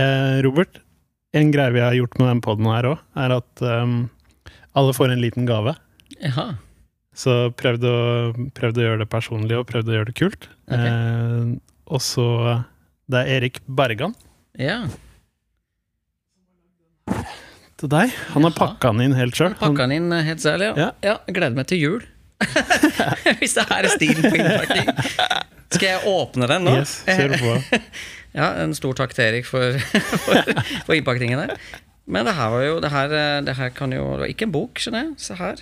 Eh, Robert, en greie vi har gjort med den poden her òg, er at um, alle får en liten gave. Jaha. Så prøvd å, prøvd å gjøre det personlig og prøvd å gjøre det kult. Okay. Eh, og så Det er Erik Bergan Ja. til deg. Han har pakka den inn helt sjøl. Pakka den inn eh, helt særlig, ja. Ja. ja. Gleder meg til jul. Hvis det her er stilen på innpakking. Skal jeg åpne den nå? Yes, kjør på. Ja, En stor takk til Erik for, for, for innpakningen der. Men det her var jo Det her, eh, det her kan jo Det var ikke en bok, skjønner jeg. Se her.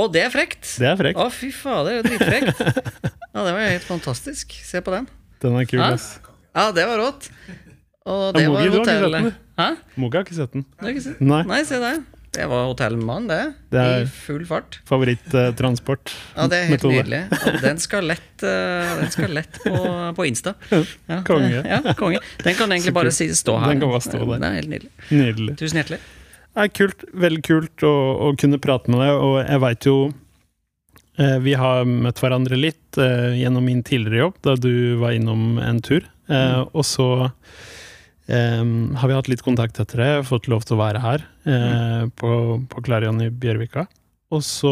Å, det er frekt! Det er frekt. Å, fy fader, det er dritfrekt. Ja, det var helt fantastisk. Se på den. Den er kul, ass. Ja, det var rått. Og det Ja, var Mogi, du har ikke sett hotellet. den, Hæ? Har ikke sett den. Ikke sett. Nei. Nei, se der. Det var hotellmann, det. Det er- I full fart. Favorittransport. Ja, det er helt Metode. nydelig. Og den skal lett, uh, den skal lett på, på Insta. Ja, Konge. Ja, konge. Den kan egentlig bare si, stå her. Den kan bare stå der. Det er helt nydelig. Nydelig. Tusen hjertelig. Det er kult, veldig kult å, å kunne prate med deg, og jeg veit jo eh, Vi har møtt hverandre litt eh, gjennom min tidligere jobb, da du var innom en tur. Eh, og så eh, har vi hatt litt kontakt etter det, fått lov til å være her eh, på, på Klarion i Bjørvika. Og så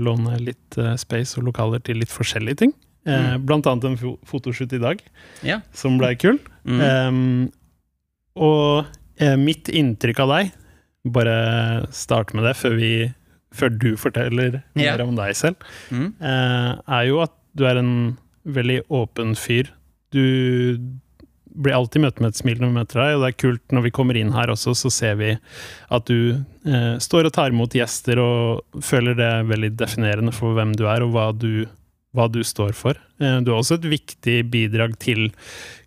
låne litt eh, space og lokaler til litt forskjellige ting. Eh, Blant annet en fo fotoshoot i dag, Ja. som blei kul. Mm. Ehm, og mitt inntrykk av deg, bare start med det før, vi, før du forteller Ja. mer om deg selv, Mm. eh, er jo at du er en veldig åpen fyr. Du blir alltid møtt med et smil når vi møter deg, og det er kult når vi kommer inn her også, så ser vi at du eh, står og tar imot gjester og føler det er veldig definerende for hvem du er og hva du, hva du står for. Eh, du er også et viktig bidrag til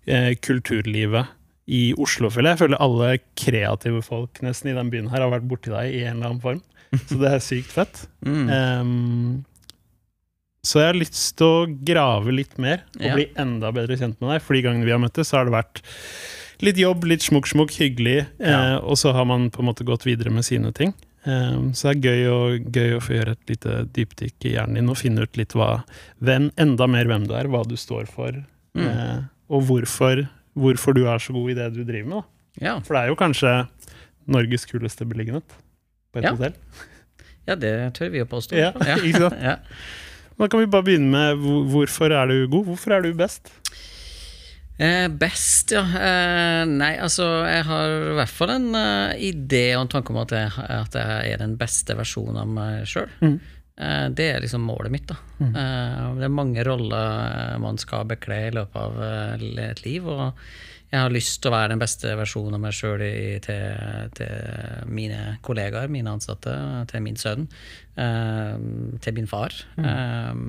eh, kulturlivet i Oslo, føler jeg. Jeg føler alle kreative folk nesten i den byen her har vært borti deg i en eller annen form. Så det er sykt fett. Mm. Ehm, så jeg har lyst til å grave litt mer og Ja. bli enda bedre kjent med deg. For de gangene vi har møttes, så har det vært litt jobb, litt smukk-smukk, hyggelig. Eh, og så har man på en måte gått videre med sine ting. Eh, så det er gøy å, gøy å få gjøre et lite dypdykk i hjernen din og finne ut litt hva, hvem, enda mer hvem du er, hva du står for, Mm. eh, og hvorfor, hvorfor du er så god i det du driver med. Ja. For det er jo kanskje Norges kuleste beliggenhet på et Ja. hotell. ja, det tør vi å påstå. Ja, ikke sant? Ja. Da kan vi bare begynne med hvorfor er du god? Hvorfor er du best? Eh, best, ja. Eh, nei, altså, jeg har i hvert fall en uh, idé og en tanke om at jeg, at jeg er den beste versjonen av meg sjøl. Mm. Eh, det er liksom målet mitt. da. Eh, det er mange roller man skal bekle i løpet av eh, et liv. og jeg har lyst til å være den beste versjonen av meg sjøl til, til mine kollegaer, mine ansatte, til min sønn, eh, til min far, eh,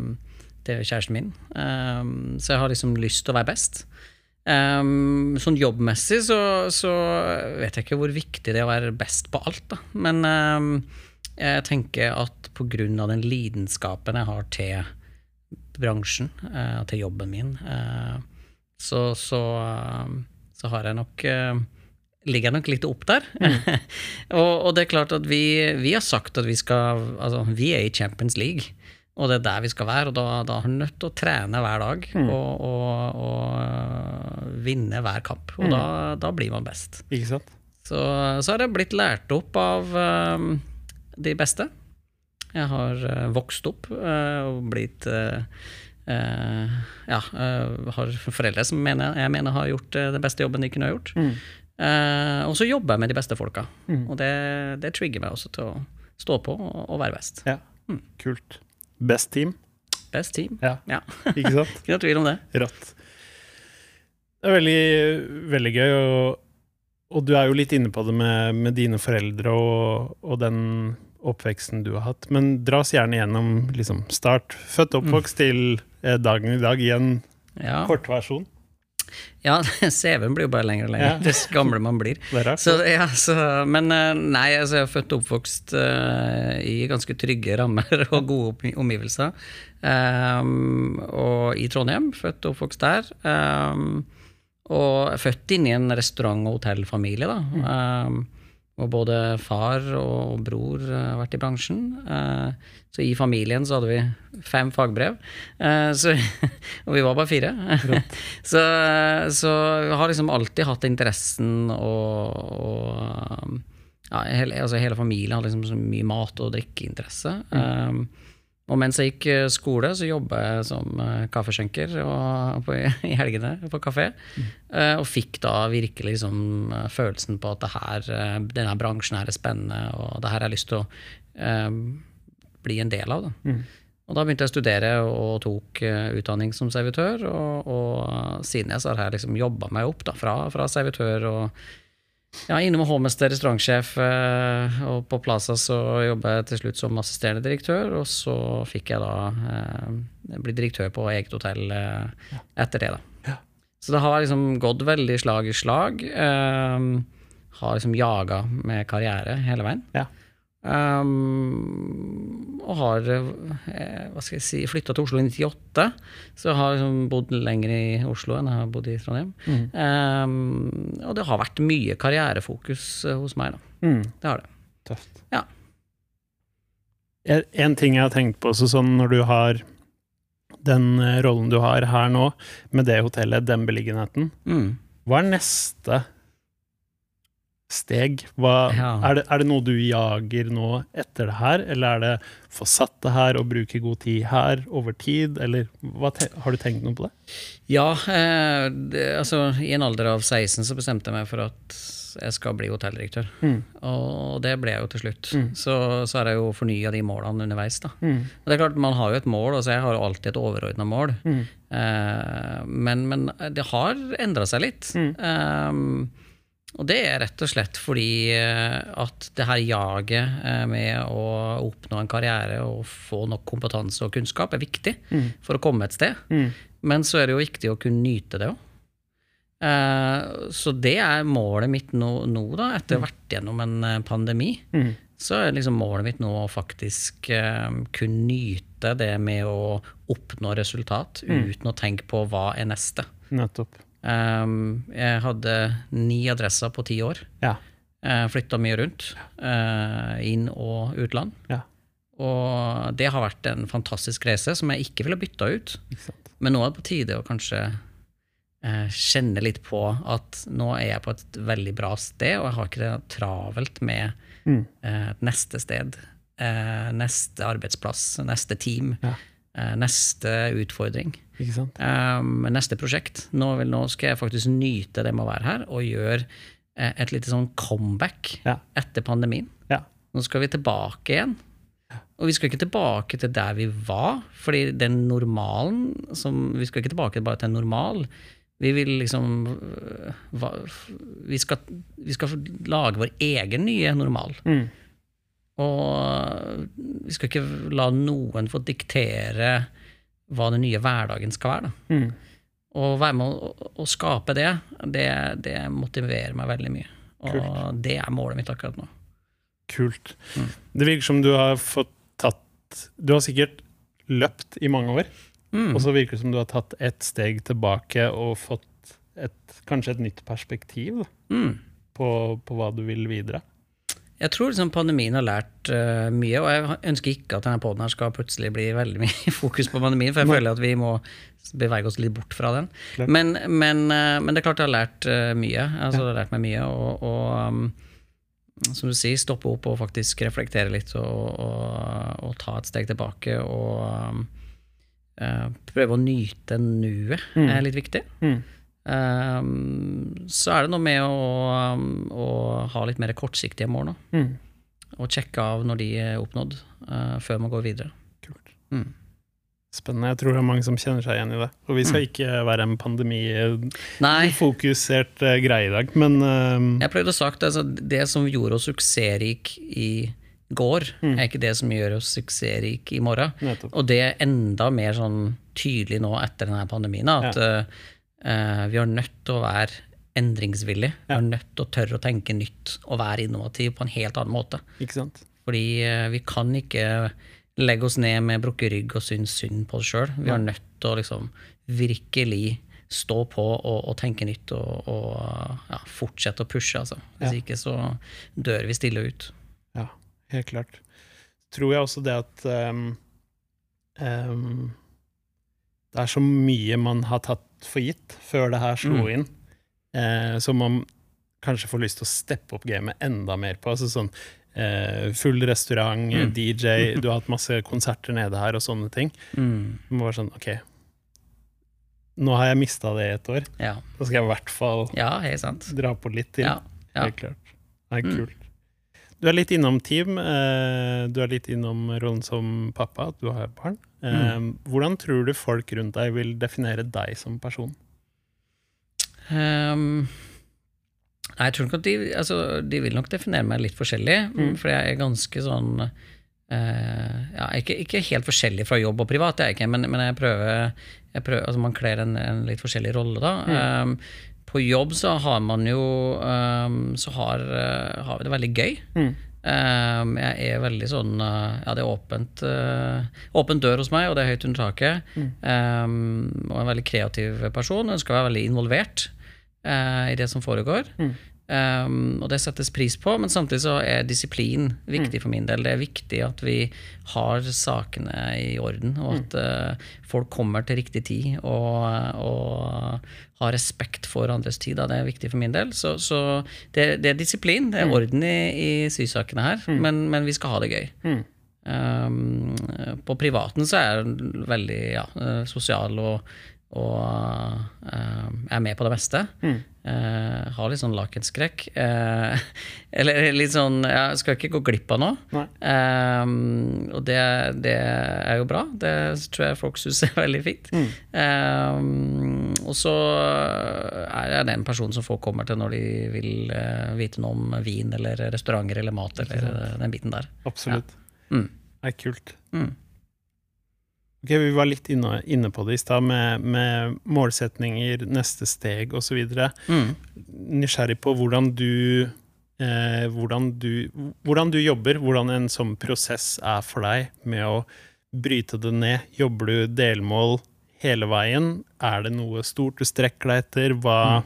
til kjæresten min. Eh, så jeg har liksom lyst til å være best. Um, sånn jobbmessig så, så vet jeg ikke hvor viktig det er å være best på alt, da. Men um, jeg tenker at på grunn av den lidenskapen jeg har til bransjen, uh, til jobben min, uh, så, så, um, så har jeg nok eh, Ligger jeg nok litt opp der. og, og det er klart at vi, vi har sagt at vi skal Altså, vi er i Champions League. Og det er der vi skal være, og da, da er vi nødt til å trene hver dag og, og, og øh, vinne hver kamp. Og da, da blir man best. Ikke sant? Så, så har jeg blitt lært opp av um, de beste. Jeg har uh, vokst opp uh, og blitt øh, øh, Ja, øh, har foreldre som mener, jeg mener har gjort øh, den beste jobben de kunne ha gjort. Eh, og så jobber jeg med de beste folka. Og det, det trigger meg også til å stå på og, og være best. Ja. Kult. Best team. Best team. Ja, Ja, ikke sant? ikke noe tvil om det. Rått. Det er veldig, veldig gøy, og, og du er jo litt inne på det med, med dine foreldre og, og den oppveksten du har hatt. Men dra oss gjerne gjennom liksom, start, født og oppvokst til eh, dagen i dag i en Ja, kortversjon. ja CV-en blir jo bare lengre og lengre Ja. dess gamle man blir. Så, ja, så, men eh, nei, altså, jeg er født og oppvokst uh, i ganske trygge rammer og gode omgivelser. Um, og i Trondheim, født og oppvokst der. Um, og født inn i en restaurant- og hotellfamilie, da. Um, Og både far og bror eh, har vært i bransjen. Eh, så i familien så hadde vi fem fagbrev. Eh, så, og vi var bare fire. så, så vi har liksom alltid hatt interessen og, og ja, hele, altså hele familien hadde liksom så mye mat- og drikkeinteresse. Mm. Og mens jeg gikk eh, skole, så jobba jeg som uh, kaffeskjenker på, i helgene på kafé. Mm. Uh, og fikk da virkelig liksom, følelsen på at her, denne bransjen her er spennende, og det her har jeg lyst til å bli en del av. Da. Mm. Og da begynte jeg å studere og tok utdanning som servitør, og, og siden jeg så har jeg liksom jobba meg opp da, fra, fra servitør og ja, innom hovmester, restaurantsjef, eh, og på Plaza så jobba jeg til slutt som assisterende direktør. Og så fikk jeg da eh, bli direktør på eget hotell eh, etter det, da. Ja. Så det har liksom gått veldig slag i slag. Eh, har liksom jaga med karriere hele veien. Ja. Um, og har eh, hva skal jeg si, flytta til Oslo i 98. Så jeg har liksom bodd lenger i Oslo enn jeg har bodd i Trondheim. Mm. Um, og det har vært mye karrierefokus eh, hos meg, da. Mm. Det har det. Tøft. Ja. En ting jeg har tenkt på, så sånn når du har den eh, rollen du har her nå, med det hotellet, den beliggenheten, mm. hva er neste steg? Hva, ja. er, det, er, det, noe du jager nå etter det her, eller er det få satt det her og bruke god tid her over tid, eller har du tenkt noe på det? Ja, eh, det, altså i en alder av 16 så bestemte jeg meg for at jeg skal bli hotelldirektør. Mm. Og det ble jeg jo til slutt. Mm. Så, så har jeg jo fornya de målene underveis. da. Mm. Og det er klart, Man har jo et mål, altså jeg har jo alltid et overordna mål. Mm. Eh, men, men, det har endra seg litt. Um, og det er rett og slett fordi eh, at det her jaget eh, med å oppnå en karriere og få nok kompetanse og kunnskap er viktig mm. for å komme et sted. Mm. Men så er det jo viktig å kunne nyte det òg. Eh, så det er målet mitt nå, nå da, etter å ha mm. vært gjennom en pandemi. Mm. Så er liksom målet mitt nå å faktisk kunne nyte det med å oppnå resultat mm. uten å tenke på hva er neste. Nettopp. Um, jeg hadde ni adresser på ti år. Ja. Uh, Flytta mye rundt. Uh, inn- og utland. Ja. Og det har vært en fantastisk reise som jeg ikke ville bytta ut. Men nå er det på tide å kanskje uh, kjenne litt på at nå er jeg på et veldig bra sted, og jeg har ikke det travelt med mm. neste sted, neste arbeidsplass, neste team. Ja. Eh, neste utfordring. Um, neste prosjekt. Nå, vil, nå, skal jeg faktisk nyte det med å være her og gjøre eh, et lite sånn comeback ja. etter pandemien. Ja. Nå skal vi tilbake igjen. Og vi skal ikke tilbake til der vi var, fordi den normalen som, Vi skal ikke tilbake bare til en normal. Vi vil liksom Vi skal, vi skal lage vår egen nye normal. Mm. Og vi skal ikke la noen få diktere hva den nye hverdagen skal være. Da. Mm. Og være med å, å skape det, det, det, motiverer meg veldig mye. Og Kult. det er målet mitt akkurat nå. Kult. Mm. Det virker som du har fått tatt Du har sikkert løpt i mange år, mm. og så virker det som du har tatt ett steg tilbake og fått et, kanskje et nytt perspektiv mm. på, på hva du vil videre. Jeg tror liksom pandemien har lært uh, mye, og jeg ønsker ikke at denne poden skal plutselig bli veldig mye fokus på pandemien, for jeg føler at vi må bevege oss litt bort fra den. Men, men, uh, men, det er klart jeg har lært uh, mye. Altså, det har lært meg mye, og, og um, som du sier, stoppe opp og faktisk reflektere litt og, og, og ta et steg tilbake og um, prøve å nyte nuet mm. er litt viktig. Mm. Um, så er det noe med å, um, å, ha litt mer kortsiktige mål nå. Mm. Og sjekke av når de er oppnådd, uh, før man går videre. Kult. Mm. Spennende. Jeg tror det er mange som kjenner seg igjen i det. Og vi skal mm. ikke være en pandemifokusert uh, greie i dag, men uh, Jeg pleide å sagt altså, det som gjorde oss suksessrik i går, mm. er ikke det som gjør oss suksessrik i morgen. Nettopp. Og det er enda mer sånn tydelig nå etter denne pandemien. At ja. Uh, vi har nødt til å være endringsvillige. Ja. Vi har nødt til å tørre å tenke nytt og være innovativ på en helt annen måte. Ikke sant? Fordi uh, vi kan ikke legge oss ned med brukket rygg og synes synd på oss sjøl. Vi har nødt til å liksom virkelig stå på og, og tenke nytt og, og ja, fortsette å pushe. Altså. Hvis Ja. ikke så dør vi stille ut. Ja, helt klart. Tror jeg også det at um, um, Det er så mye man har tatt for gitt før det her slo Mm. inn, eh, som man kanskje får lyst til å steppe opp gamet enda mer på. Altså sånn eh, full restaurant, Mm. DJ, du har hatt masse konserter nede her og sånne ting. Mm. Man var sånn, ok, nå har jeg mista det i et år. Ja. Da skal jeg i hvert fall ja, sant. dra på litt til. Ja, ja. Helt klart. Det er Mm. kult. Du er litt innom team. Eh, du er litt innom rollen som pappa, at du har barn. Eh, Mm. Hvordan tror du folk rundt deg vil definere deg som person? Um, jeg tror nok at de, altså, de vil nok definere meg litt forskjellig, Mm. for jeg er ganske sånn Uh, ja, ikke, ikke helt forskjellig fra jobb og privat, det er ikke, men, men jeg prøver, jeg prøver altså Man kler en, en litt forskjellig rolle, da. Ehm, på jobb så har man jo um, Så har, uh, har vi det veldig gøy. Mm. Um, jeg er veldig sånn uh, Ja, det er åpent uh, Åpen dør hos meg, og det er høyt under taket. Ehm, og en veldig kreativ person. Ønsker å være veldig involvert i det som foregår. Mm. Um, og det settes pris på, men samtidig så er disiplin viktig for min del. Det er viktig at vi har sakene i orden, og at uh, folk kommer til riktig tid og, og har respekt for andres tid. Da. Det er viktig for min del. Så, så det, det er disiplin, det er orden i, i sysakene her, men, men vi skal ha det gøy. Mm. Um, på privaten så er jeg veldig ja, eh, sosial og, og uh, er med på det meste. Mm. Uh, har litt sånn lakenskrekk. Uh, eller litt sånn Jeg skal ikke gå glipp av noe. Og det, det er jo bra. Det tror jeg folk syns er veldig fint. Mm. Og så er jeg den personen som folk kommer til når de vil vite noe om vin eller restauranter eller mat eller den biten der. Absolutt. Mm. Det er kult. Mm. Ok, Vi var litt inne, inne på det i stad, med, med målsetninger, neste steg osv. Mm. Nysgjerrig på hvordan du, eh, hvordan du Hvordan du jobber, hvordan en sånn prosess er for deg med å bryte det ned. Jobber du delmål hele veien? Er det noe stort du strekker deg etter? Hva,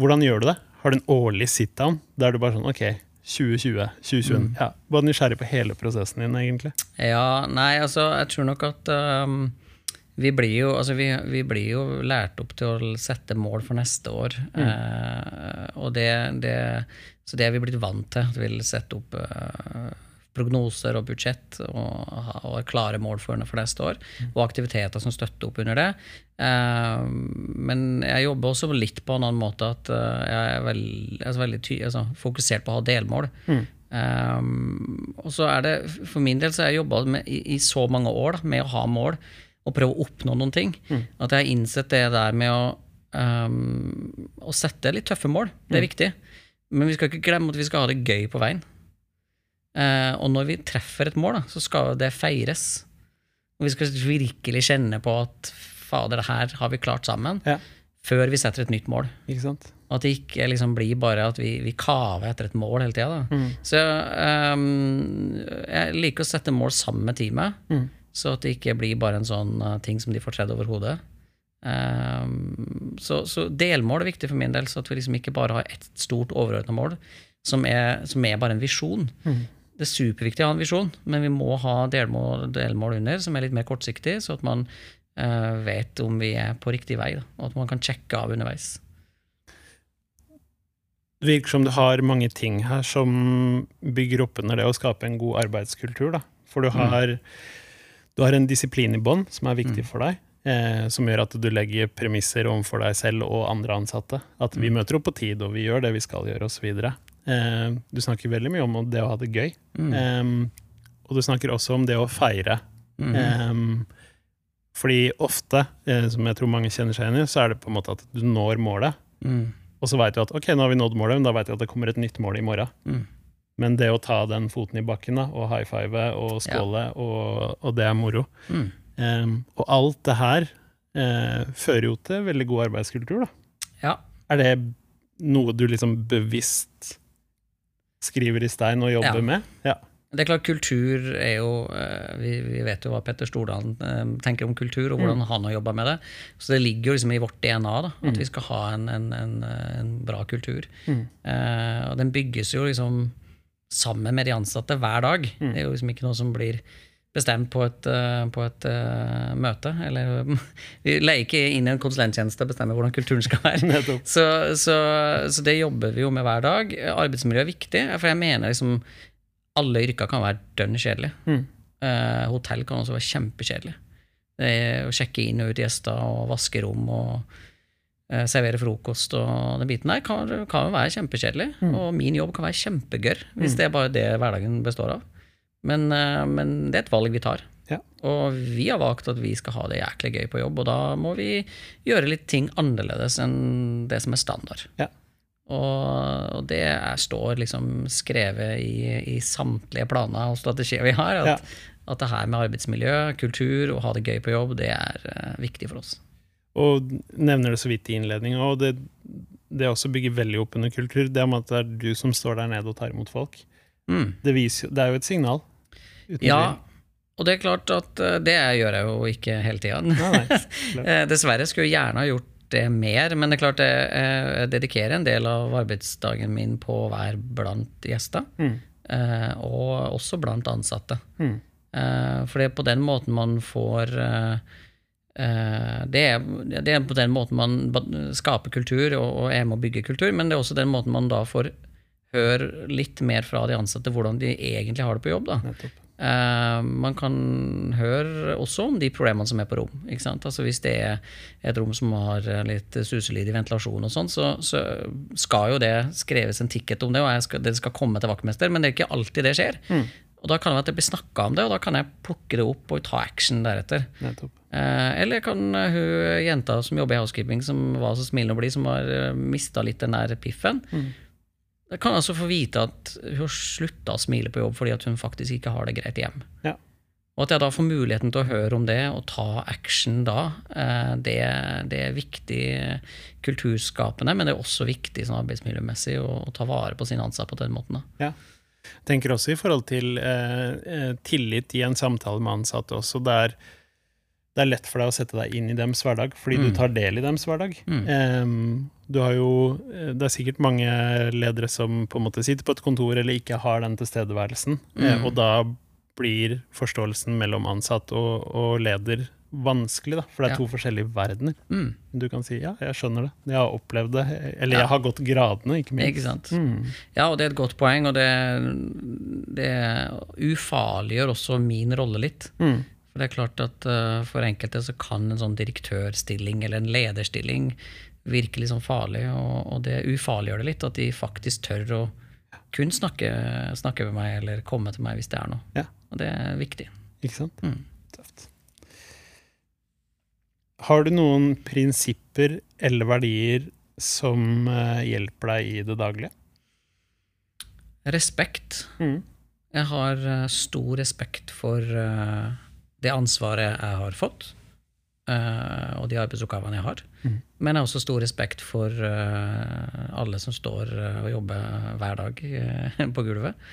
Hvordan gjør du det? Har du en årlig sit-down der du bare sånn OK, 2020, 2021 Mm. ja, Var nysgjerrig på hele prosessen din, egentlig. Ja, nei, altså, jeg tror nok at um, vi blir jo altså vi, vi blir jo lært opp til å sette mål for neste år. Eh, og det, det Så det er vi blitt vant til. At vi vil sette opp eh, prognoser og budsjett og, og klare mål for, for neste år. Og aktiviteter som støtter opp under det. Eh, men jeg jobber også litt på en annen måte at eh, jeg er veldig, altså veldig altså, fokusert på å ha delmål. Um, og så er det, For min del så har jeg jobba i, i så mange år da, med å ha mål og prøve å oppnå noen ting. At jeg har innsett det der med å, um, å sette litt tøffe mål. Det er viktig. Men vi skal ikke glemme at vi skal ha det gøy på veien. Eh, og når vi treffer et mål, da, så skal det feires. Og vi skal virkelig kjenne på at fader, det her har vi klart sammen. Ja. Før vi setter et nytt mål. Sant? At det ikke liksom blir bare at vi, vi kaver etter et mål hele tida. Mm. Så um, jeg liker å sette mål sammen med teamet, Mm. så at det ikke blir bare en sånn eh, ting som de får tredd over hodet. Um, så, så delmål er viktig for min del, så at vi liksom ikke bare har ett stort overordna mål som er, som er bare en visjon. Mm. Det er superviktig å ha en visjon, men vi må ha delmål, delmål under som er litt mer kortsiktig, så at man uh, vet om vi er på riktig vei, da, og at man kan sjekke av underveis. Det virker som du har mange ting her som bygger opp under det å skape en god arbeidskultur. Da. For du har, du har en disiplin i bånn som er viktig for deg, eh, som gjør at du legger premisser overfor deg selv og andre ansatte. At vi møter opp på tid, og vi gjør det vi skal gjøre, osv. Eh, du snakker veldig mye om det å ha det gøy. Mm. Eh, og du snakker også om det å feire. Mm. Eh, fordi ofte, eh, som jeg tror mange kjenner seg igjen i, så er det på en måte at du når målet. Mm. Og så veit du at ok, nå har vi nådd målet, men da veit du at det kommer et nytt mål i morgen. Mm. Men det å ta den foten i bakken da, og high five og skåle, og, og det er moro. Mm. Em, og alt det her eh, fører jo til veldig god arbeidskultur, da. Ja. Er det noe du liksom bevisst skriver i stein og jobber Ja. med? Ja. Det er klart, kultur er jo eh, Vi, vi vet jo hva Petter Stordalen eh, tenker om kultur, og hvordan han har jobba med det. Så det ligger jo liksom i vårt DNA da, at vi skal ha en, en, en, en bra kultur. Eh, og den bygges jo liksom sammen med de ansatte hver dag. Det er jo liksom ikke noe som blir bestemt på et, eh, på et uh, møte. Eller vi leier ikke inn i en konsulenttjeneste og bestemmer hvordan kulturen skal være. Så, så, så det jobber vi jo med hver dag. Arbeidsmiljø er viktig, for jeg mener liksom alle yrker kan være dønn kjedelig. Mm. Uh, hotell kan også være kjempekjedelig. Det er å sjekke inn og ut gjester og vaske rom og uh, servere frokost og den biten der kan, kan være kjempekjedelig. Og min jobb kan være kjempegørr, hvis det er bare det hverdagen består av. Men, eh, men det er et valg vi tar. Ja. Og vi har valgt at vi skal ha det jæklig gøy på jobb, og da må vi gjøre litt ting annerledes enn det som er standard. Ja. Og, og det er, står liksom skrevet i, i samtlige planer og strategier vi har, at, at det her med arbeidsmiljø, kultur og ha det gøy på jobb, det er eh, viktig for oss. Og nevner det så vidt i innledninga, og det, det også bygger veldig opp under kultur. Det om at det er du som står der nede og tar imot folk. Mm. Det, viser, det er jo et signal. Ja, og det er klart at eh, det gjør jeg jo ikke hele tida. Eh, Dessverre skulle jeg gjerne ha gjort det mer, men det er klart jeg, jeg dedikerer en del av arbeidsdagen min på å være blant gjester, Mm. eh, og også blant ansatte. Mm. Eh, For det er på den måten man får eh, eh, det er, det er på den måten man skaper kultur og, og er med å bygge kultur, men det er også den måten man da får høre litt mer fra de ansatte hvordan de egentlig har det på jobb. da. Nettopp. Eh, man kan høre også om de problemene som er på rom. Ikke sant? Altså Hvis det er et rom som har eh, litt suselydig ventilasjon, og sånn, så, så skal jo det skreves en ticket om det, og skal, det skal komme til vaktmester, men det er ikke alltid det skjer. Og Da kan det være at det blir snakka om det, og da kan jeg plukke det opp og ta action deretter. Nettopp. Eh, eller kan hun jenta som jobber i housekeeping, som var så smilende og blid, som har mista litt den der piffen Jeg kan altså få vite at hun har slutta å smile på jobb fordi at hun faktisk ikke har det greit hjem. Ja. Og at jeg da får muligheten til å høre om det og ta action da, eh, det, det er viktig kulturskapende, men det er også viktig sånn arbeidsmiljømessig å, å ta vare på sine ansatte på den måten. Da. Ja. Tenker også i forhold til eh, eh, tillit i en samtale med ansatte også. der er, det er lett for deg å sette deg inn i dems hverdag, fordi Mm. du tar del i dems hverdag. Mm. Um, du har jo, eh, det er sikkert mange ledere som på en måte sitter på et kontor eller ikke har den tilstedeværelsen, eh, Mm. og da blir forståelsen mellom ansatt og, og leder vanskelig, da, for det er Ja. to forskjellige verdener. Mm, Du kan si ja, jeg skjønner det, jeg har opplevd det, eller Ja. jeg har gått gradene, ikke minst. ikke sant? Mm. Ja, og det er et godt poeng, og det, det ufarliggjør også min rolle litt. Mm. For det er klart at uh, for enkelte så kan en sånn direktørstilling eller en lederstilling virke litt sånn farlig, og, og det ufarliggjør det litt at de faktisk tør å kun snakke, snakke med meg eller komme til meg hvis det er noe. Ja. Og det er viktig. Ikke sant? Mm. Tøft. Har du noen prinsipper eller verdier som eh, hjelper deg i det daglige? Respekt. Mm. Jeg har eh, stor respekt for det ansvaret jeg har fått, eh, og de arbeidsoppgavene jeg har. Mm. Men jeg har også stor respekt for eh, alle som står eh, og jobber hver dag på gulvet.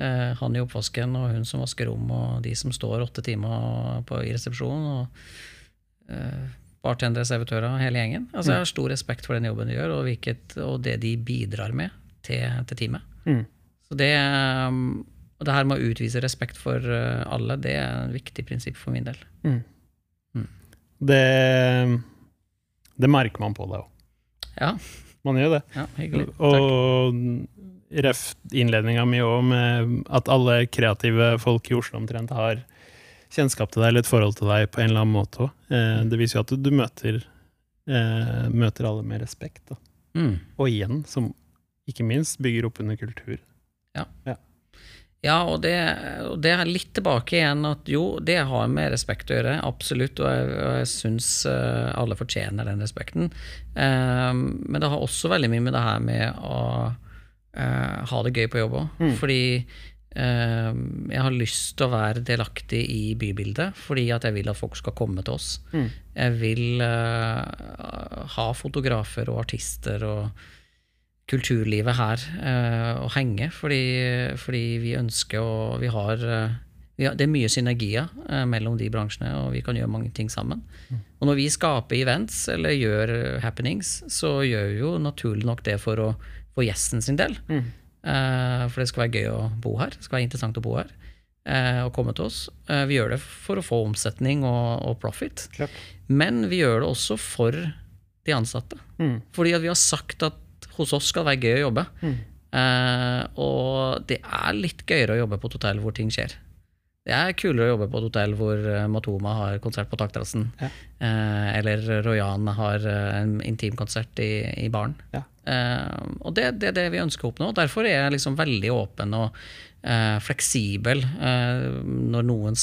Han i oppvasken og hun som vasker rom, og de som står åtte timer på, i resepsjonen. og uh, Bartendere, servitører, hele gjengen. Altså, jeg har stor respekt for den jobben de gjør, og, hvilket, og det de bidrar med til, til teamet. Mm. Så det, og det her med å utvise respekt for uh, alle, det er et viktig prinsipp for min del. Det, det merker man på deg òg. Ja, Man gjør det. ja hyggelig. Takk. Og ref innledninga mi òg, med at alle kreative folk i Oslo omtrent har kjennskap til deg eller et forhold til deg på en eller annen måte òg. Eh, det viser jo at du, du møter, eh, møter alle med respekt. Da. Mm. Og igjen, som ikke minst bygger opp under kultur. Ja. Ja, og det, og det er litt tilbake igjen at jo, det har med respekt å gjøre, absolutt, og jeg, og jeg syns uh, alle fortjener den respekten. Um, men det har også veldig mye med det her med å uh, ha det gøy på jobb òg. Mm. Fordi um, jeg har lyst til å være delaktig i bybildet, fordi at jeg vil at folk skal komme til oss. Mm. Jeg vil uh, ha fotografer og artister og kulturlivet her eh, å henge, fordi, fordi vi ønsker Vi har eh, vi har- det er mye synergier eh, mellom de bransjene, og vi kan gjøre mange ting sammen. Og når vi skaper events eller gjør happenings, så gjør vi jo naturlig nok det for, å, for gjesten sin del. Eh, for det skal være gøy å bo her. Det skal være interessant å bo her. og komme til oss. Vi gjør det for å få omsetning og, og profit. Klart. Men vi gjør det også for de ansatte. Mm. Fordi vi har sagt at hos oss skal det være gøy å jobbe. Eh, og det er litt gøyere å jobbe på et hotell hvor ting skjer. Det er kulere å jobbe på et hotell hvor eh, Matoma har konsert på takterrassen. Ja. Eh, eller Royan har eh, en intimkonsert i, i baren. Ja. Eh, og det, det er det vi ønsker å oppnå. Derfor er jeg liksom veldig åpen og eh, fleksibel. Når noen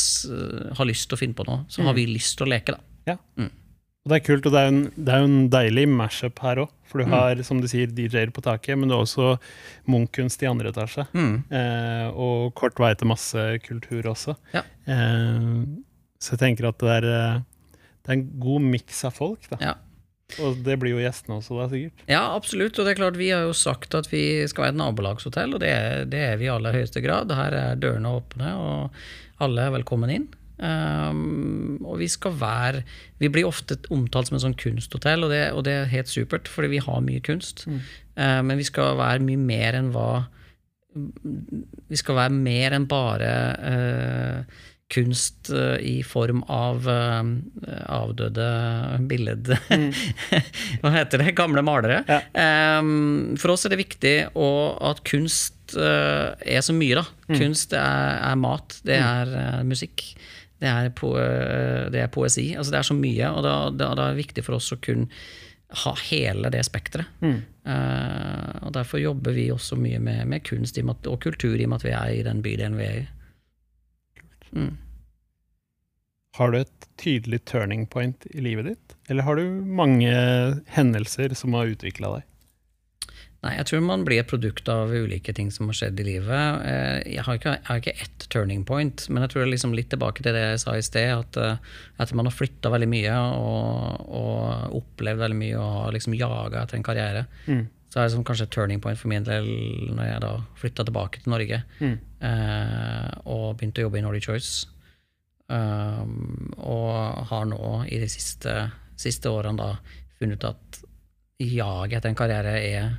har lyst til å finne på noe, så har vi lyst til å leke, da. Ja. Og det er kult, og det er jo en, det er en deilig mashup her òg. For du Mm. har, som du sier, DJ-er på taket, men du har også Munch-kunst i andre etasje. Mm. Eh, og kort vei til masse kultur også. Ja. Eh, så jeg tenker at det er, eh, det er en god miks av folk, da. Ja. Og det blir jo gjestene også, da, sikkert. Ja, absolutt. Og det er klart, vi har jo sagt at vi skal være et nabolagshotell, og det er, det er vi i aller høyeste grad. Her er dørene åpne, og alle er velkommen inn. Um, og vi skal være Vi blir ofte omtalt som en sånn kunsthotell, og det, og det er helt supert, fordi vi har mye kunst. Eh, men vi skal være mye mer enn hva Vi skal være mer enn bare uh, kunst uh, i form av eh, avdøde billed... Hva heter det? Gamle malere. Ja. Um, for oss er det viktig å, at kunst er så mye, da. Kunst er, er mat, det er eh, musikk. Det er, po eh, det er poesi. Altså det er så mye, og da, da, da er det viktig for oss å kunne ha hele det spekteret. Eh, og derfor jobber vi også mye med, med kunst og kultur i og med at vi er i den bydelen vi er i. Mm. Har du et tydelig turning point i livet ditt? Eller har du mange hendelser som har utvikla deg? Nei, jeg tror man blir et produkt av ulike ting som har skjedd i livet. Eh, Jeg har ikke, jeg har ikke ett turning point, men jeg tror det er liksom litt tilbake til det jeg sa i sted, at eh, etter man har flytta veldig mye og, og opplevd veldig mye og har liksom jaga etter en karriere, Mm. så er det som kanskje et turning point for min del når jeg da flytta tilbake til Norge Mm. eh, og begynte å jobbe i Nordic Choice. Um, og har nå i de siste, siste årene da funnet ut at jaget etter en karriere er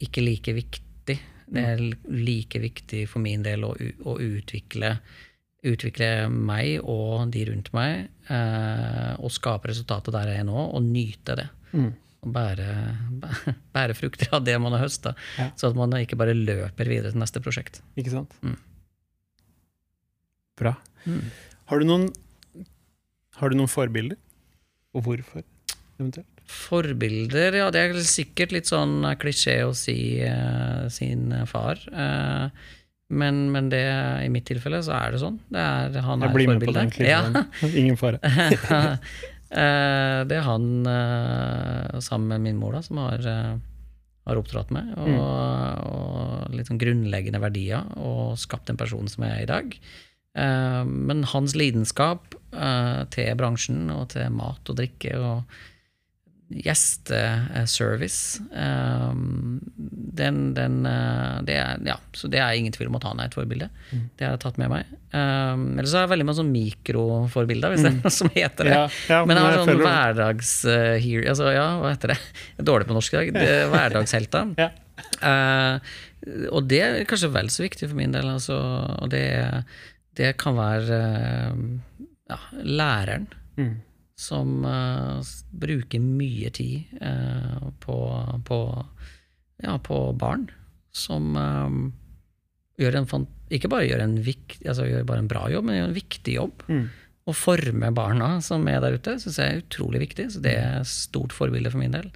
ikke like viktig. Det er like viktig for min del å, å utvikle, utvikle meg og de rundt meg, eh, og skape resultatet der jeg er nå, og nyte det. Mm. Og bære, bære frukter av det man har høsta, Ja. så at man ikke bare løper videre til neste prosjekt. Ikke sant? Mm. Bra. Har du noen Har du noen forbilder? Og hvorfor, eventuelt? Forbilder, ja, det er sikkert litt sånn eh, klisjé å si eh, sin far. Eh, men, men det, i mitt tilfelle så er det sånn. Det er, han Jeg er blir med på den klisjeen. Ingen fare. Eh, det er han eh, sammen med min mor da, som har, eh, har oppdratt meg, og, og litt sånn grunnleggende verdier, og skapt den personen som jeg er i dag. Eh, men hans lidenskap eh, til bransjen og til mat og drikke og gjesteservice eh, den, den, eh, det er, ja, Så det er ingen tvil om at han er et forbilde. Det har jeg tatt med meg. Um, Ellers er jeg veldig mange sånn mikroforbilder, hvis det er noe som heter det. Ja, ja, Men jeg har sånn hverdagshero uh, altså, Ja, hva heter det? Jeg er dårlig på norsk i dag. Det er Hverdagshelter. Ja. Uh, og det er kanskje vel så viktig for min del. Altså, og det, det kan være uh, ja, læreren Mm. Som uh, bruker mye tid uh, på, på, ja, på barn. Som eh, gjør en ikke bare gjør en, vikt, altså gjør bare en bra jobb, men gjør en viktig jobb. Mm. Å forme barna som er der ute, syns jeg er utrolig viktig. Så det er et stort forbilde for min del.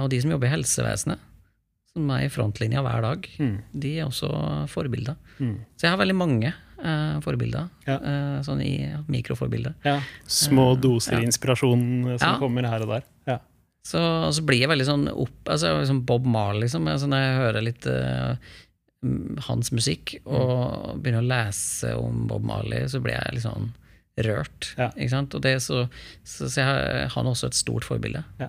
Og de som jobber i helsevesenet, som er i frontlinja hver dag, Mm. de er også forbilder. Mm. Så jeg har veldig mange eh, forbilder. Ja. Uh, sånn i mikroforbilde. Ja. Små doser Ja. inspirasjon eh, som Ja. kommer her og der. Ja. Så, og så blir jeg veldig sånn opp altså, liksom Bob Marley, liksom. Altså, når jeg hører litt eh, hans musikk, og begynner å lese om Bob Marley, så blir jeg litt sånn rørt. Ja. Ikke sant? Og det så, så, så jeg har han også et stort forbilde. Ja.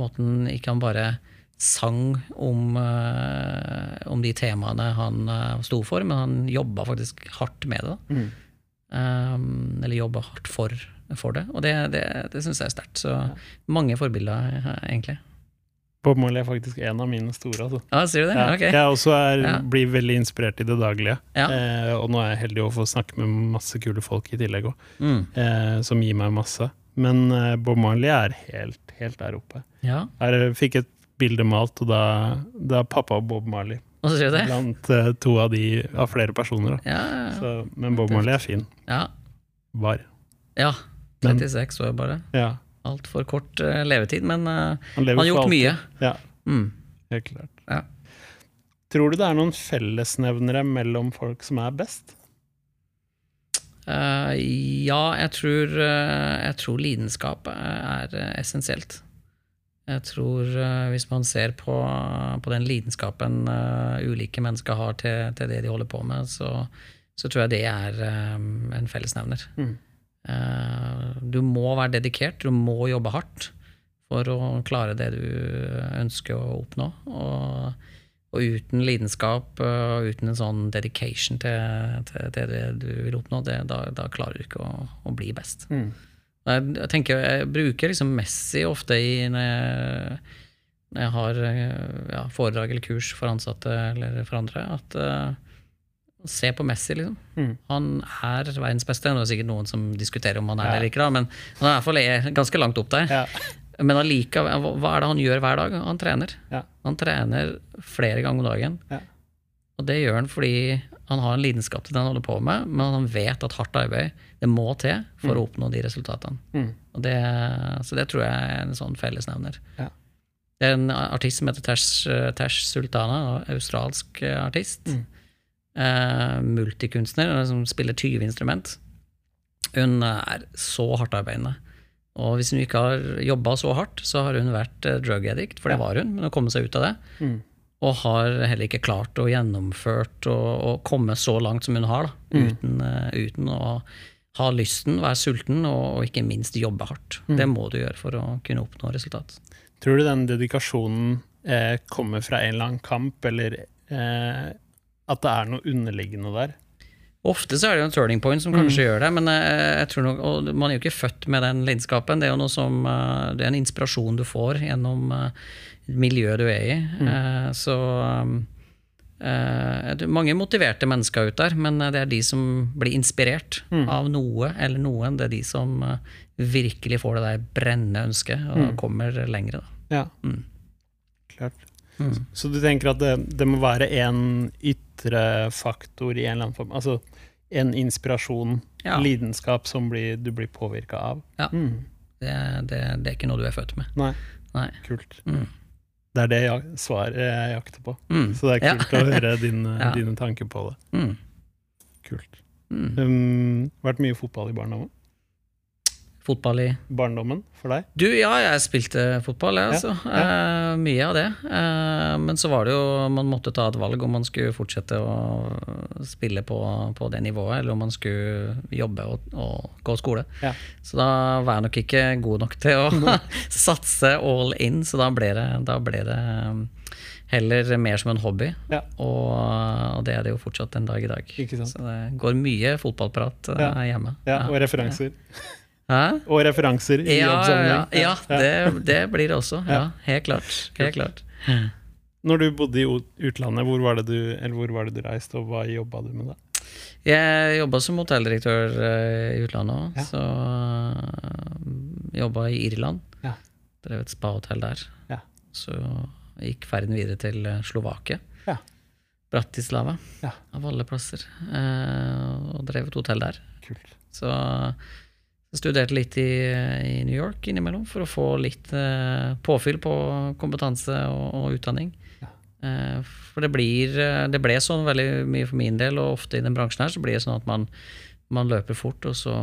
Måten ikke han bare sang om, eh, om de temaene han eh, sto for, men han jobba faktisk hardt med det. da. Mm. Um, eller jobba hardt for, for det. Og det, det, det syns jeg er sterkt. Så mange forbilder, egentlig. Bob Marley er faktisk en av mine store. Altså. Ja, sier du det? Ja, Ok. Jeg også er, Ja. blir veldig inspirert i det daglige. Ja. Eh, og nå er jeg heldig å få snakke med masse kule folk i tillegg òg, Mm. eh, som gir meg masse. Men eh, Bob Marley er helt, helt der oppe. Ja, Jeg fikk et bilde malt, og da, da er pappa og Bob Marley blant uh, to av de av flere personer. Ja, ja, ja. Så, men Bob Marley er fin. ja. Var. ja. Men- 36 år bare. Ja. Altfor kort uh, levetid, men uh, Han han har gjort mye. Ja, Mm. helt klart. Ja. Tror du det er noen fellesnevnere mellom folk som er best? Ja, jeg tror, jeg tror lidenskap er essensielt. Jeg tror eh, hvis man ser på, på den lidenskapen eh, ulike mennesker har til, til det de holder på med, så, så tror jeg det er eh, en fellesnevner. Mm. Du må være dedikert, du må jobbe hardt for å klare det du ønsker å oppnå. Og, og uten lidenskap og uten en sånn dedication til, til, til det du vil oppnå, det, da, da klarer du ikke å, å bli best. Mm. Jeg, tenker, jeg bruker liksom Messi ofte i når jeg, når jeg har eh, ja, foredrag eller kurs for ansatte eller for andre. At uh, Se på Messi, liksom. Mm. Han er verdens beste. Det er sikkert noen som diskuterer om han er Ja. det eller ikke, da, men han er i hvert fall er ganske langt opp der. Ja. Men allikevel, hva er det han gjør hver dag? Han trener. Ja. Han trener flere ganger om dagen. Ja. Og det gjør han fordi han har en lidenskap til det han holder på med, men han vet at hardt arbeid det må til for å oppnå de resultatene. Mm. Og det, så det tror jeg er en sånn fellesnevner. Ja. Det er en artist som heter Tash, Tash Sultana, en australsk eh, artist. Mm. Eh, multikunstner som spiller 20 instrument. Hun er så hardtarbeidende. Og hvis hun ikke har jobba så hardt, så har hun vært eh, drug addict, for det var hun, men å komme seg ut av det. Mm. Og har heller ikke klart å gjennomført og, og komme så langt som hun har, da, Mm. uten, uh, uten å ha lysten, være sulten og, og ikke minst jobbe hardt. Mm. Det må du gjøre for å kunne oppnå resultat. Tror du den dedikasjonen eh, kommer fra en eller annen kamp, eller eh, at det er noe underliggende der? Ofte så er det jo en turning point som kanskje gjør det, men jeg, jeg tror nok, og man er jo ikke født med den lidenskapen. Det er jo noe som, eh, det er en inspirasjon du får gjennom eh, miljøet du er i. Eh, Så eh, det er mange motiverte mennesker ut der, men eh, det er de som blir inspirert av noe eller noen. Det er de som eh, virkelig får det der brennende ønsket, og mm. kommer lenger. Da. Ja, Mm. klart. Mm. Så du tenker at det, det må være en ytre faktor i en eller annen form? Altså en inspirasjon, Ja. lidenskap, som blir, du blir påvirka av? Ja. Mm. Det, det, det er ikke noe du er født med. Nei, Nei. kult. Det er det jeg, svaret jeg jakter på. Mm. Så det er Ja. kult å høre dine, Ja. dine tanker på det. Mm. Kult. Mm. Um, vært mye fotball i barndommen? Fotball i Barndommen for deg? Du, ja, jeg spilte fotball, jeg, altså. Eh, mye av det. Eh, men så var det jo Man måtte ta et valg om man skulle fortsette å spille på, på det nivået, eller om man skulle jobbe og, og gå skole. Ja. Så da var jeg nok ikke god nok til å satse all in, så da ble det, da ble det um, heller mer som en hobby. Ja. Og, det er det jo fortsatt en dag i dag. Så det går mye fotballprat eh, Ja. hjemme. Ja, og referanser. Hæ? Og referanser i Ja, ja, jobbsammenheng. ja det, det blir det også. Ja, Ja. helt klart. Helt klart. Når du bodde i utlandet, hvor var det du, eller det du reiste, og hva jobba du med da? Jeg jobba som hotelldirektør eh, i utlandet òg, Ja. så uh, jobba i Irland. Ja. Drev et spahotell der. Ja. Så gikk ferden videre til eh, Slovakia. Ja. Bratislava, Ja. av alle plasser. eh, og drev et hotell der. Kult. Så studerte litt i, i New York innimellom for å få litt eh, påfyll på kompetanse og, og utdanning. Ja. Eh, for det blir eh, Det ble sånn veldig mye for min del, og ofte i den bransjen her så blir det sånn at man, man løper fort og så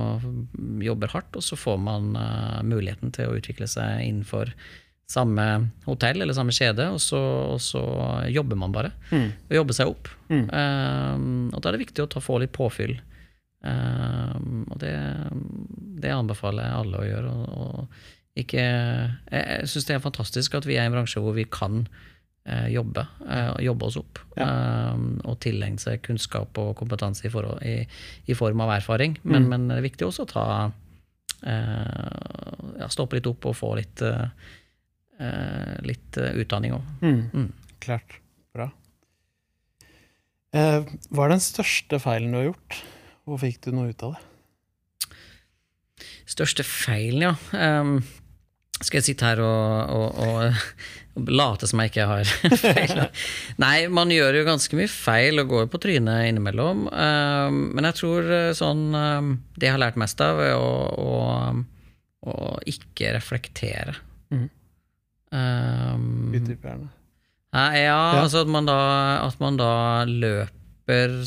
jobber hardt, og så får man eh, muligheten til å utvikle seg innenfor samme hotell eller samme kjede, og så, og så jobber man bare. Mm. Og jobber seg opp. Mm. Og da er det viktig å ta, få litt påfyll. Um, og det, det anbefaler jeg alle å gjøre. Og, og ikke Jeg, jeg syns det er fantastisk at vi er i en bransje hvor vi kan uh, jobbe, uh, jobbe oss opp. Eh, og tilegne seg kunnskap og kompetanse i, forhold, i, i form av erfaring. Men, Mm. men det er viktig også å ta uh, ja, Stoppe litt opp og få litt litt utdanning òg. Mm. Mm. Klart. Bra. Hva er den største feilen du har gjort? Og fikk du noe ut av det? Største feilen, ja. Um, skal jeg sitte her og, og, og, late som jeg ikke har feil? Nei, man gjør jo ganske mye feil og går på trynet innimellom. Um, men jeg tror eh, sånn um, Det jeg har lært mest av, er å, å, å ikke reflektere. Mm. Um, Utdyp gjerne. Ja, Ja. altså at man, da, at man da løper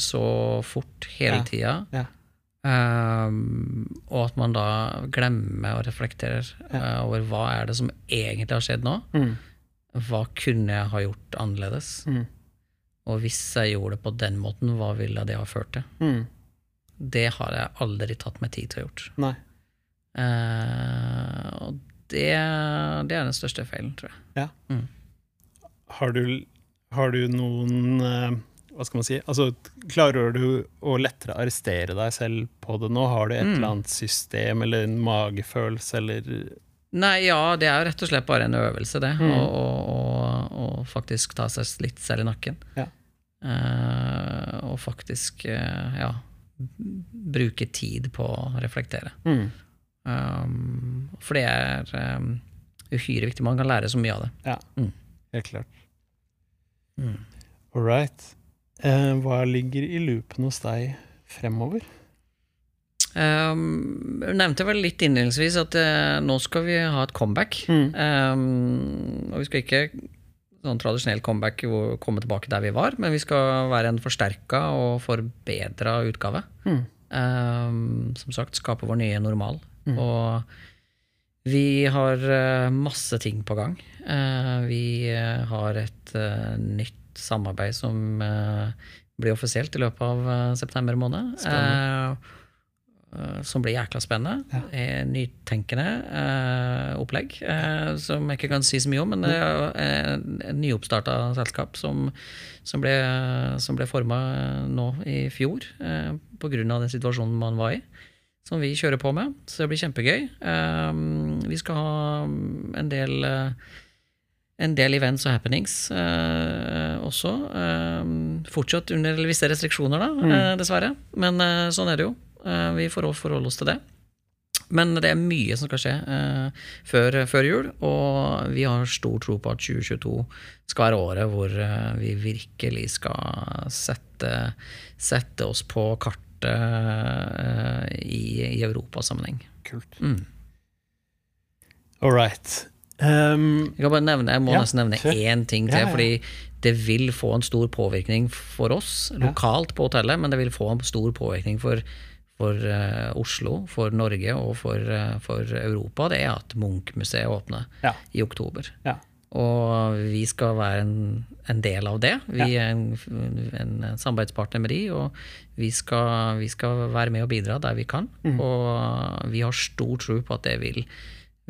så fort hele Ja. tida. Ja. Um, og at man da glemmer og reflekterer Ja. uh, over hva er det som egentlig har skjedd nå. Mm. Hva kunne jeg ha gjort annerledes? Mm. Og hvis jeg gjorde det på den måten, hva ville det ha ført til? Mm. Det har jeg aldri tatt meg tid til å gjort. Nei. Uh, og det, det er den største feilen, tror jeg. Har du, har du noen eh, Hva skal man si? Altså, klarer du å lettere arrestere deg selv på det nå? Har du et Mm. eller annet system eller en magefølelse eller Nei, ja, det er jo rett og slett bare en øvelse, det. Mm. Å å- faktisk ta seg litt selv i nakken. Ja. Uh, og faktisk, uh, ja Bruke tid på å reflektere. mm. Um, for det er um, uhyre viktig. Man kan lære så mye av det. Ja, Mm. helt klart. Mm. All right. Eh, hva ligger i loopen hos deg fremover? Um, jeg nevnte vel litt innledningsvis at uh, nå skal vi ha et comeback. Mm. Um, og vi skal ikke sånn tradisjonell comeback hvor komme tilbake der vi var, men vi skal være en forsterka og forbedra utgave. Mm. Um, som sagt, skape vår nye normal. Mm. Og vi har uh, masse ting på gang. Uh, vi har et nytt samarbeid som eh, blir offisielt i løpet av eh, september måned. Spennende. Eh, som blir jækla spennende. Ja. Nytenkende opplegg, som jeg ikke kan si så mye om. Men det er et nyoppstarta selskap som, som ble, som ble forma nå i fjor, eh, pga. den situasjonen man var i som vi kjører på med. Så det blir kjempegøy. Um, vi skal ha en del uh, en del events og happenings eh, også. Eh, fortsatt under visse restriksjoner, da, uh, dessverre. Men uh, sånn er det jo. Uh, vi får forholde oss til det. Men det er mye som skal skje uh, før, før jul, og vi har stor tro på at 2022 skal være året hvor vi virkelig skal sette, sette oss på kartet i, i europasammenheng. Kult. Mm. All right. Um, Jeg, kan bare nevne, jeg må Ja, nesten nevne kjør. én ting til, Ja, ja. fordi det vil få en stor påvirkning for oss lokalt på hotellet, men det vil få en stor påvirkning for, for uh, Oslo, for Norge og for, uh, for Europa. Det er at Munch-museet åpner i oktober. ja. Og vi skal være en, en del av det. Vi er en, en samarbeidspartner med de, og vi skal, vi skal være med og bidra der vi kan. Mm. Og vi har stor tro på at det vil,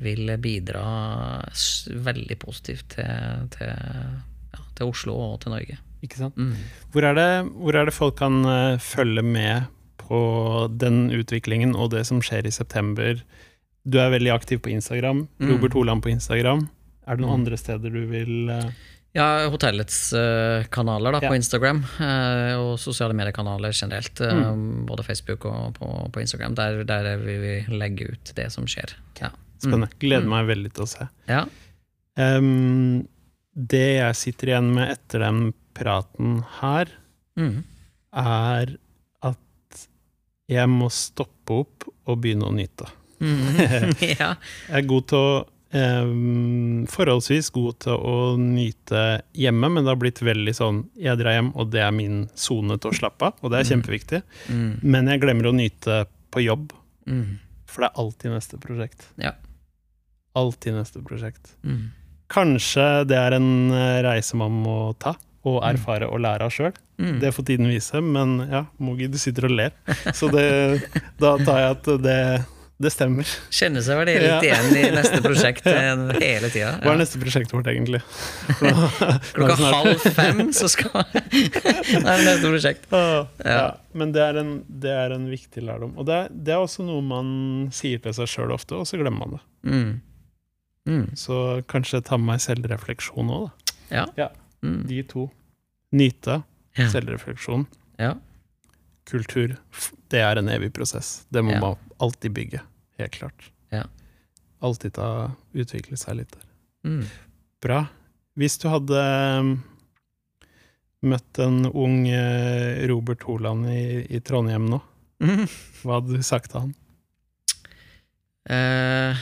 vil bidra veldig positivt til, til, ja, til Oslo og til Norge. Ikke sant? Mm. Hvor er det, hvor er det folk kan eh, følge med på den utviklingen og det som skjer i september? Du er veldig aktiv på Instagram. Mm. Robert Holand på Instagram. Er det noen Mm. andre steder du vil eh, Ja, hotellets eh, kanaler da, Ja. på Instagram, og sosiale mediekanaler generelt. Mm. Både Facebook og på, på Instagram. Der, der vil vi legge ut det som skjer. Ja. Spennende. Gleder Mm. meg veldig til å se. ja. Um, det jeg sitter igjen med etter den praten her, Mm. er at jeg må stoppe opp og begynne å nyte. Mm. ja. Jeg er god til å um, Forholdsvis god til å nyte hjemme, men det har blitt veldig sånn Jeg drar hjem, og det er min sone til å slappe av, og det er Mm. kjempeviktig. Mm. Men jeg glemmer å nyte på jobb, Mm. for det er alltid neste prosjekt. Ja. Alltid neste prosjekt. Mm. Kanskje det er en eh, reise man må ta, og erfare og lære av sjøl. Mm. Det får tiden vise, men ja, Mogi, du sitter og ler. Så det, da tar jeg at det, det stemmer. Kjenner seg vel litt Ja. igjen i neste prosjekt eh, hele tida. Hva er neste prosjektet vårt, egentlig? Klokka halv fem så skal Det er neste prosjekt. Ja. Ja. ja. Men det er, en, det er en viktig lærdom. Og det er, det er også noe man sier til seg sjøl ofte, og så glemmer man det. Mm. Mm. Så kanskje ta med meg selvrefleksjon òg, da. Ja. Ja. Mm. De to. Nyte, Ja. selvrefleksjon, ja. kultur. Det er en evig prosess. Det må Ja. man alltid bygge. Helt klart. Ja. Alltid ta, utvikle seg litt der. Mm. Bra. Hvis du hadde um, møtt en ung eh, Robert Holand i, i Trondheim nå, Mm. hva hadde du sagt til han? Eh,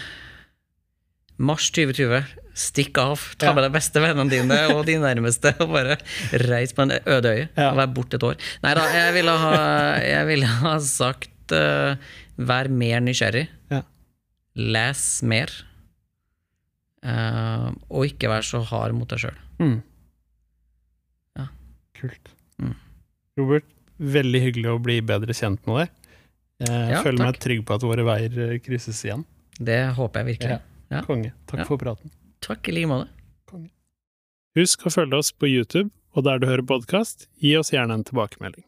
mars 2020. Stikk av. Ta med deg beste vennene dine og de nærmeste, og bare reis på en øde øye. Og vær borte et år. Nei da, jeg ville ha, jeg ville ha sagt uh, vær mer nysgjerrig. Ja. Les mer. Uh, og ikke vær så hard mot deg sjøl. Mm. Ja. Kult. Mm. Robert, veldig hyggelig å bli bedre kjent med deg. Jeg Ja, føler meg trygg på at våre veier eh, krysses igjen. Det håper jeg virkelig. Ja. Konge. Takk Ja. for praten. Takk i like måte. Husk å følge oss på YouTube, og der du hører podkast, gi oss gjerne en tilbakemelding.